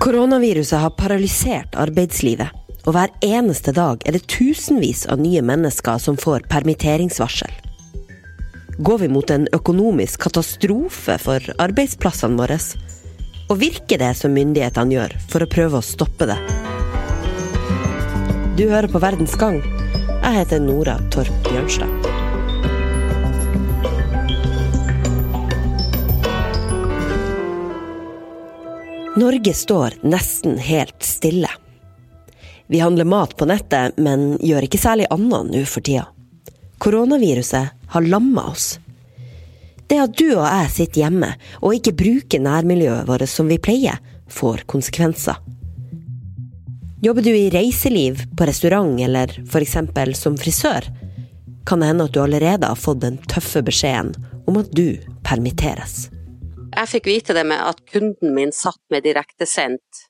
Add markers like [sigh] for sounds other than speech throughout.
Koronaviruset har paralysert arbeidslivet, og hver eneste dag er det tusenvis av nye mennesker som får permitteringsvarsel. Går vi mot en økonomisk katastrofe for arbeidsplassene våre? Og virker det som myndighetene gjør for å prøve å stoppe det? Du hører på Verdens Gang. Jeg heter Nora Torp Bjørnstad. Norge står nesten helt stille. Vi handler mat på nettet, men gjør ikke særlig annet nå for tida. Koronaviruset har lamma oss. Det at du og jeg sitter hjemme og ikke bruker nærmiljøet vårt som vi pleier, får konsekvenser. Jobber du i reiseliv, på restaurant eller f.eks. som frisør, kan det hende at du allerede har fått den tøffe beskjeden om at du permitteres. Jeg fikk vite det med at kunden min satt med direktesendt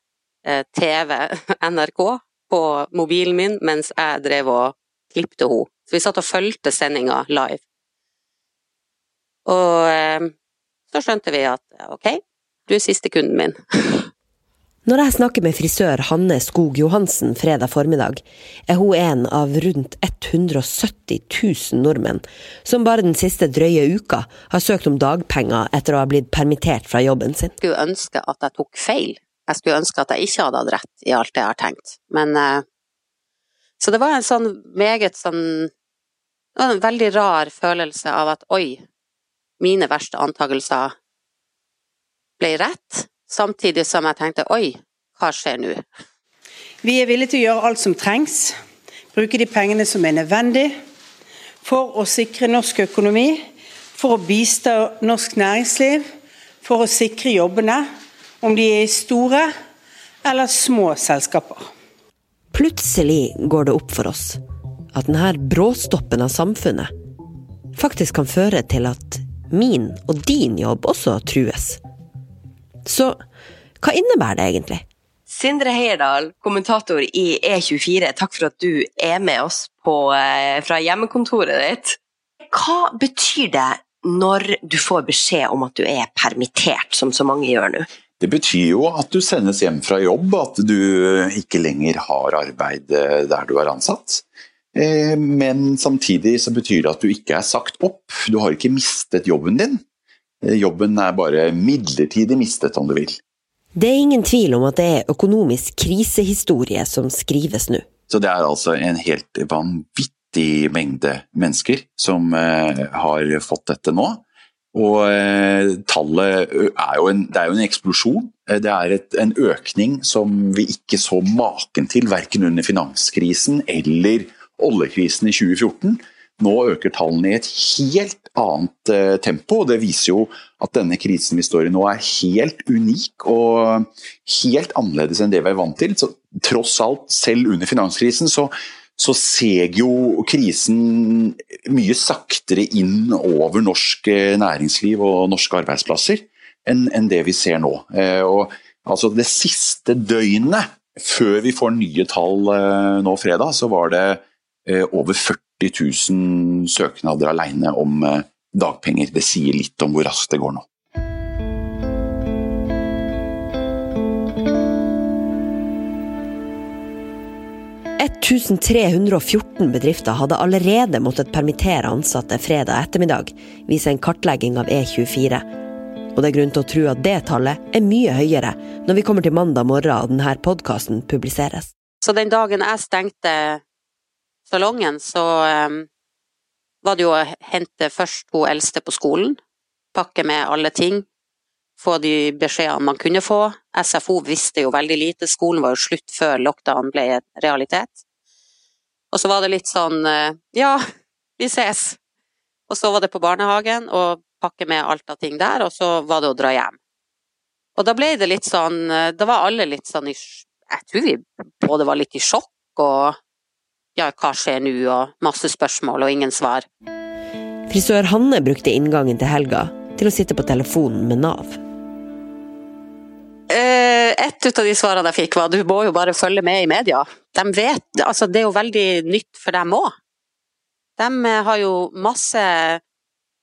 eh, TV, [laughs] NRK, på mobilen min mens jeg drev og klippte henne. Så vi satt og fulgte sendinga live. Og eh, så skjønte vi at ok, du er siste kunden min. [laughs] Når jeg snakker med frisør Hanne Skog Johansen fredag formiddag, er hun en av rundt 170 000 nordmenn som bare den siste drøye uka har søkt om dagpenger etter å ha blitt permittert fra jobben sin. Jeg skulle ønske at jeg tok feil. Jeg skulle ønske at jeg ikke hadde hatt rett i alt jeg har tenkt. Men eh, Så det var en sånn meget sånn Det var en veldig rar følelse av at oi, mine verste antakelser ble rett. Samtidig som jeg tenkte oi, hva skjer nå? Vi er villige til å gjøre alt som trengs, bruke de pengene som er nødvendig for å sikre norsk økonomi, for å bistå norsk næringsliv, for å sikre jobbene, om de er i store eller små selskaper. Plutselig går det opp for oss at denne bråstoppen av samfunnet faktisk kan føre til at min og din jobb også trues. Så hva innebærer det egentlig? Sindre Heierdal, kommentator i E24, takk for at du er med oss på, eh, fra hjemmekontoret ditt. Hva betyr det når du får beskjed om at du er permittert, som så mange gjør nå? Det betyr jo at du sendes hjem fra jobb, at du ikke lenger har arbeid eh, der du er ansatt. Eh, men samtidig så betyr det at du ikke er sagt opp. Du har ikke mistet jobben din. Jobben er bare midlertidig mistet, om du vil. Det er ingen tvil om at det er økonomisk krisehistorie som skrives nå. Så det er altså en helt vanvittig mengde mennesker som eh, har fått dette nå. Og eh, tallet er jo en, det er jo en eksplosjon. Eh, det er et, en økning som vi ikke så maken til, verken under finanskrisen eller oljekrisen i 2014. Nå øker tallene i et helt annet eh, tempo, og det viser jo at denne krisen vi står i nå er helt unik og helt annerledes enn det vi er vant til. Så, tross alt, selv under finanskrisen, så, så seg jo krisen mye saktere inn over norsk eh, næringsliv og norske arbeidsplasser enn, enn det vi ser nå. Eh, og, altså Det siste døgnet før vi får nye tall nå fredag, så var det over 40 40 000 søknader alene om eh, dagpenger. Det sier litt om hvor raskt det går nå. «1314 bedrifter hadde allerede måttet permittere ansatte fredag ettermiddag, viser en kartlegging av E24. Og det er grunn til å tro at det tallet er mye høyere når vi kommer til mandag morgen og denne podkasten publiseres. Så den dagen jeg stengte salongen, så um, var det jo å hente først hun eldste på skolen, pakke med alle ting, få de beskjedene man kunne få. SFO visste jo veldig lite, skolen var jo slutt før lockdown ble en realitet. Og så var det litt sånn uh, ja, vi ses. Og så var det på barnehagen og pakke med alt av ting der, og så var det å dra hjem. Og da ble det litt sånn eh, Da var alle litt sånn i Jeg tror vi både var litt i sjokk og ja, hva skjer nå, og masse spørsmål og ingen svar. Frisør Hanne brukte inngangen til helga til å sitte på telefonen med Nav. Eh, et av de svarene jeg fikk var du må jo bare følge med i media. De vet, altså Det er jo veldig nytt for dem òg. De har jo masse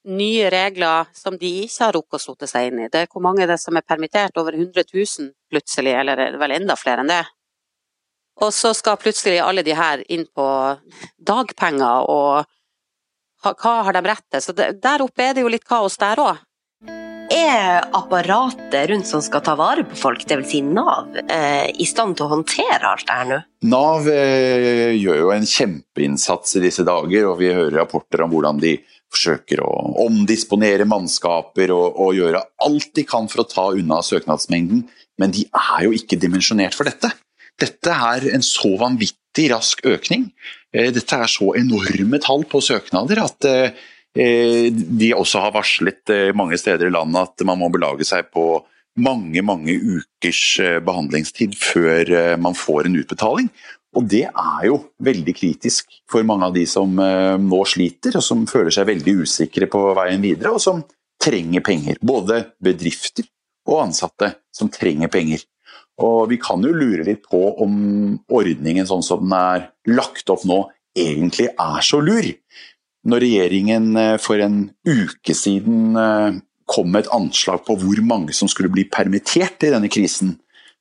nye regler som de ikke har rukket å sote seg inn i. Det er hvor mange det er som er permittert, over 100 000 plutselig, eller er vel enda flere enn det. Og så skal plutselig alle de her inn på dagpenger, og hva har de rett til? Så der oppe er det jo litt kaos der òg. Er apparatet rundt som skal ta vare på folk, dvs. Si Nav, eh, i stand til å håndtere alt det her nå? Nav eh, gjør jo en kjempeinnsats i disse dager, og vi hører rapporter om hvordan de forsøker å omdisponere mannskaper og, og gjøre alt de kan for å ta unna søknadsmengden, men de er jo ikke dimensjonert for dette. Dette er en så vanvittig rask økning. Eh, dette er så enorme tall på søknader at eh, de også har varslet eh, mange steder i landet at man må belage seg på mange mange ukers behandlingstid før man får en utbetaling. Og det er jo veldig kritisk for mange av de som nå sliter, og som føler seg veldig usikre på veien videre, og som trenger penger. Både bedrifter og ansatte som trenger penger. Og vi kan jo lure litt på om ordningen sånn som den er lagt opp nå, egentlig er så lur. Når regjeringen eh, for en uke siden eh, kom med et anslag på hvor mange som skulle bli permittert i denne krisen,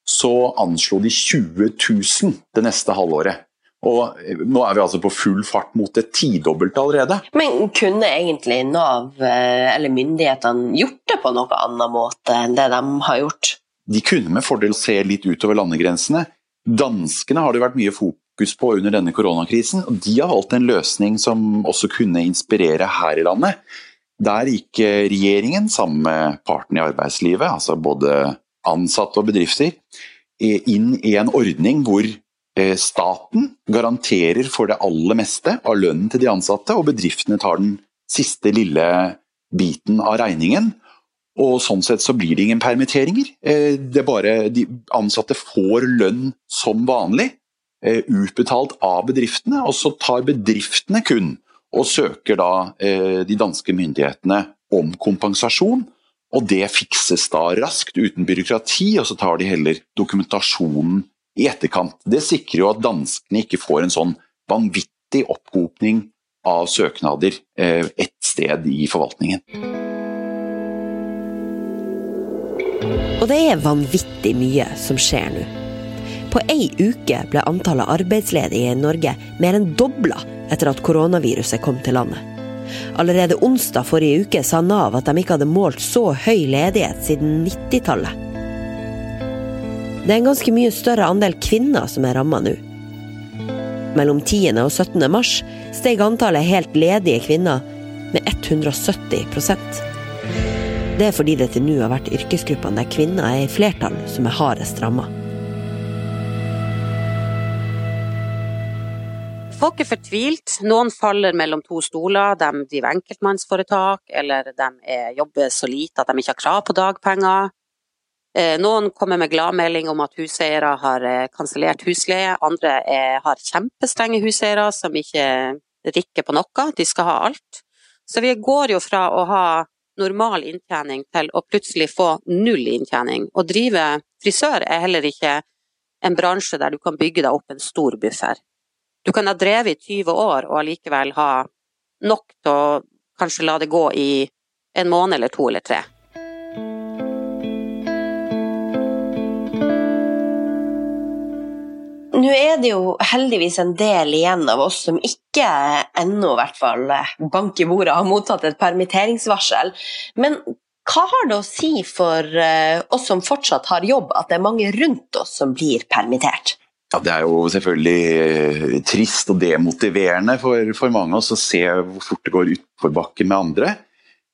så anslo de 20 000 det neste halvåret. Og eh, nå er vi altså på full fart mot det tidobbelte allerede. Men kunne egentlig Nav eller myndighetene gjort det på noen annen måte enn det de har gjort? De kunne med fordel se litt utover landegrensene. Danskene har det vært mye fokus på under denne koronakrisen, og de har valgt en løsning som også kunne inspirere her i landet. Der gikk regjeringen sammen med partene i arbeidslivet, altså både ansatte og bedrifter, inn i en ordning hvor eh, staten garanterer for det aller meste av lønnen til de ansatte, og bedriftene tar den siste lille biten av regningen. Og sånn sett så blir det ingen permitteringer. Eh, det er bare De ansatte får lønn som vanlig, eh, utbetalt av bedriftene, og så tar bedriftene kun og søker da eh, de danske myndighetene om kompensasjon. Og det fikses da raskt, uten byråkrati, og så tar de heller dokumentasjonen i etterkant. Det sikrer jo at danskene ikke får en sånn vanvittig opphopning av søknader ett sted i forvaltningen. Og det er vanvittig mye som skjer nå. På ei uke ble antallet arbeidsledige i Norge mer enn dobla etter at koronaviruset kom til landet. Allerede onsdag forrige uke sa Nav at de ikke hadde målt så høy ledighet siden 90-tallet. Det er en ganske mye større andel kvinner som er ramma nå. Mellom 10. og 17. mars steg antallet helt ledige kvinner med 170 det er fordi det til nå har vært yrkesgruppene der kvinner er i flertall, som er hardest ramma. Folk er fortvilt. Noen faller mellom to stoler. De driver enkeltmannsforetak, eller de jobber så lite at de ikke har krav på dagpenger. Eh, noen kommer med gladmelding om at huseiere har eh, kansellert husleie. Andre er, har kjempestrenge huseiere som ikke rikker på noe. De skal ha alt. Så vi går jo fra å ha normal inntjening til å plutselig få null inntjening. Å drive frisør er heller ikke en bransje der du kan bygge deg opp en stor buffer. Du kan ha drevet i 20 år og allikevel ha nok til å kanskje la det gå i en måned eller to eller tre. Nå er det jo heldigvis en del igjen av oss som ikke ennå i hvert fall bank i bordet har mottatt et permitteringsvarsel. Men hva har det å si for eh, oss som fortsatt har jobb, at det er mange rundt oss som blir permittert? Ja, Det er jo selvfølgelig eh, trist og demotiverende for, for mange oss å se hvor fort det går utforbakke med andre.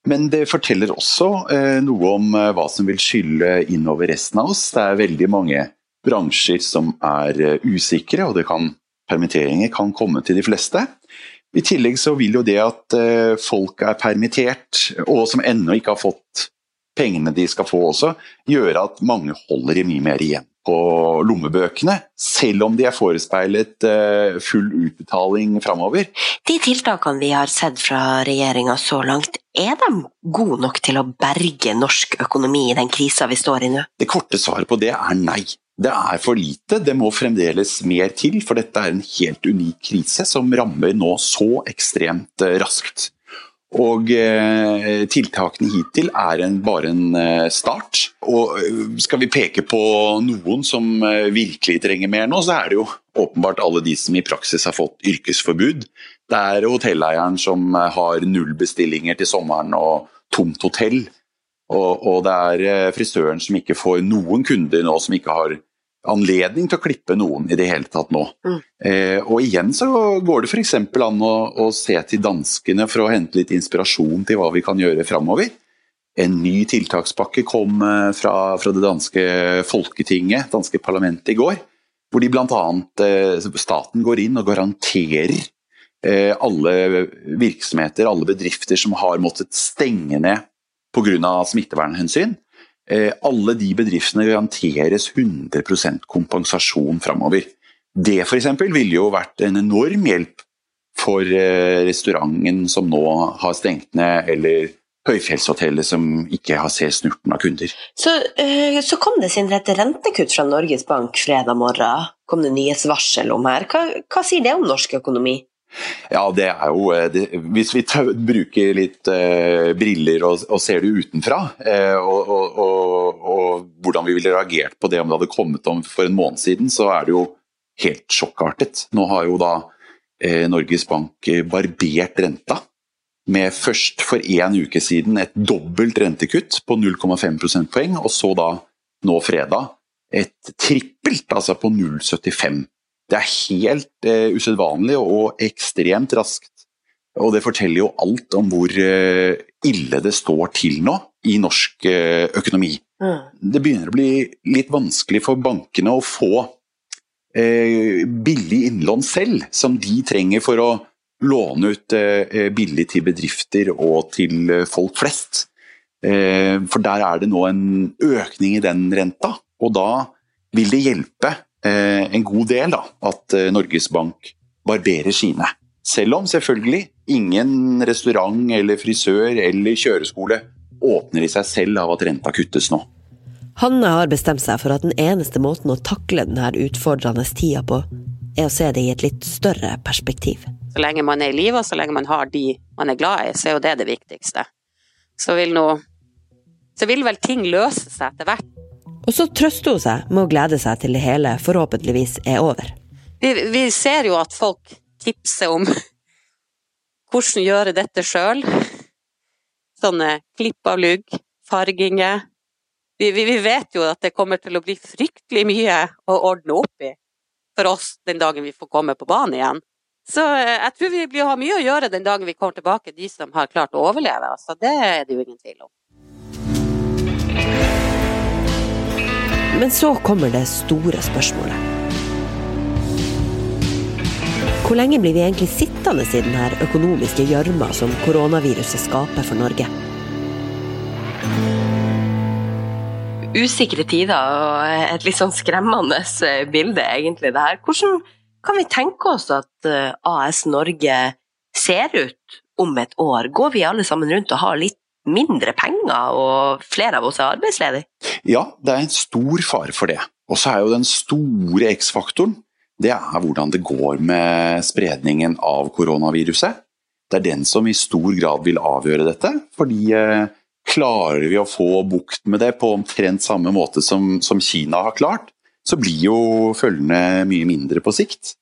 Men det forteller også eh, noe om eh, hva som vil skylle innover resten av oss. Det er veldig mange bransjer som er eh, usikre, og kan, permitteringer kan komme til de fleste. I tillegg så vil jo det at eh, folk er permittert, og som ennå ikke har fått pengene de skal få også, gjøre at mange holder i mye mer igjen på lommebøkene, selv om de er forespeilet eh, full utbetaling framover. De tiltakene vi har sett fra regjeringa så langt, er de gode nok til å berge norsk økonomi i den krisa vi står i nå? Det korte svaret på det er nei. Det er for lite, det må fremdeles mer til, for dette er en helt unik krise som rammer nå så ekstremt eh, raskt. Og eh, tiltakene hittil er en, bare en eh, start. Og eh, skal vi peke på noen som eh, virkelig trenger mer nå, så er det jo åpenbart alle de som i praksis har fått yrkesforbud. Det er hotelleieren som eh, har null bestillinger til sommeren og tomt hotell. Og, og det er frisøren som ikke får noen kunder nå som ikke har anledning til å klippe noen i det hele tatt nå. Mm. Eh, og igjen så går det f.eks. an å, å, se til danskene for å hente litt inspirasjon til hva vi kan gjøre framover. En ny tiltakspakke kom eh, fra, fra, det danske folketinget, danske parlamentet, i går. Hvor de bl.a. Eh, staten går inn og garanterer eh, alle virksomheter, alle bedrifter som har måttet stenge ned pga. smittevernhensyn, alle de bedriftene garanteres 100% kompensasjon framover. Det f.eks. ville jo vært en enorm hjelp for eh, restauranten som nå har stengt ned, eller høyfjellshotellet som ikke har sett snurten av kunder. Så, eh, så kom det sin rette rentekutt fra Norges Bank fredag morgen. Kom det nyhetsvarsel om her. Hva, hva sier det om norsk økonomi? Ja, det er jo eh, det, Hvis vi bruker litt eh, briller og, og, ser det utenfra, eh, og, og, og, hvordan vi ville reagert på det om det hadde kommet om for en måned siden, så er det jo helt sjokkartet. Nå har jo da eh, Norges Bank barbert renta. Med først for én uke siden et dobbelt rentekutt på 0,5 prosentpoeng, og så da nå fredag et trippelt, altså på 0,75 det er helt eh, usedvanlig og ekstremt raskt. Og det forteller jo alt om hvor eh, ille det står til nå i norsk eh, økonomi. Mm. Det begynner å bli litt vanskelig for bankene å få uh, billig innlån selv, som de trenger for å låne ut billig til bedrifter og til folk flest. For der er det nå en økning i den renta, og da vil det hjelpe Eh, en god del da, at eh, Norges Bank barberer sine. Selv om selvfølgelig ingen restaurant eller frisør eller kjøreskole åpner i seg selv av at renta kuttes nå. Hanne har bestemt seg for at den eneste måten å takle denne utfordrende tida på, er å se det i et litt større perspektiv. Så lenge man er i live og så lenge man har de man er glad i, så er jo det det viktigste. Så vil, nå, så vil vel ting løse seg etter hvert. Og så trøster hun seg med å glede seg til det hele forhåpentligvis er over. Vi, vi ser jo at folk tipser om hvordan gjøre dette sjøl. Sånne klipp av lugg, farginger. Vi, vi, vi, vet jo at det kommer til å bli fryktelig mye å ordne opp i for oss den dagen vi får komme på banen igjen. Så eh, jeg tror vi blir å ha mye å gjøre den dagen vi kommer tilbake, de som har klart å overleve. Altså, det er det jo ingen tvil om. Men så kommer det store spørsmålet. Hvor lenge blir vi egentlig sittende i denne økonomiske gjørma som koronaviruset skaper for Norge? Usikre tider og et litt sånn skremmende bilde, egentlig, det her. Hvordan kan vi tenke oss at eh, AS Norge ser ut om et år? Går vi alle sammen rundt og har litt mindre penger, og flere av oss er arbeidsledige? Ja, det er en stor fare for det. Og så er jo den store X-faktoren det er hvordan det går med spredningen av koronaviruset. Det er den som i stor grad vil avgjøre dette. fordi eh, klarer vi å få bukt med det på omtrent samme måte som, som Kina har klart, så blir jo følgene mye mindre på sikt.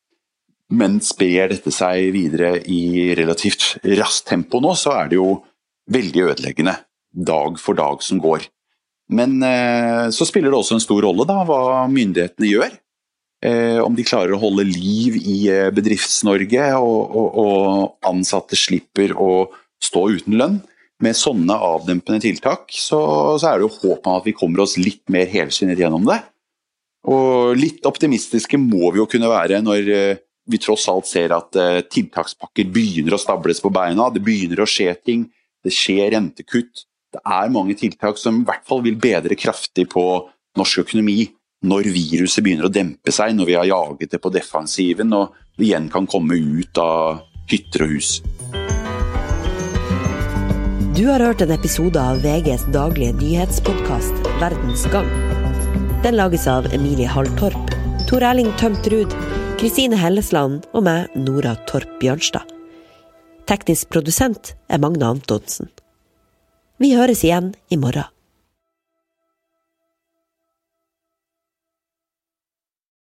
Men sprer dette seg videre i relativt raskt tempo nå, så er det jo veldig ødeleggende dag for dag som går. Men eh, så spiller det også en stor rolle da, hva myndighetene gjør. Eh, om de klarer å holde liv i eh, Bedrifts-Norge, og, og, og, ansatte slipper å stå uten lønn. Med sånne avdempende tiltak så, så er det jo håp om at vi kommer oss litt mer helskinnet gjennom det. Og litt optimistiske må vi jo kunne være når eh, vi tross alt ser at eh, tiltakspakker begynner å stables på beina. Det begynner å skje ting det skjer rentekutt. Det er mange tiltak som i hvert fall vil bedre kraftig på norsk økonomi når viruset begynner å dempe seg, når vi har jaget det på defensiven og vi igjen kan komme ut av hytter og hus. Du har hørt en episode av VGs daglige nyhetspodkast Verdens gang. Den lages av Emilie Halltorp, Tor Erling Tømt Ruud, Kristine Hellesland og meg, Nora Torp Bjørnstad. Teknisk produsent er Magne Antonsen. Vi høres igjen i morgen.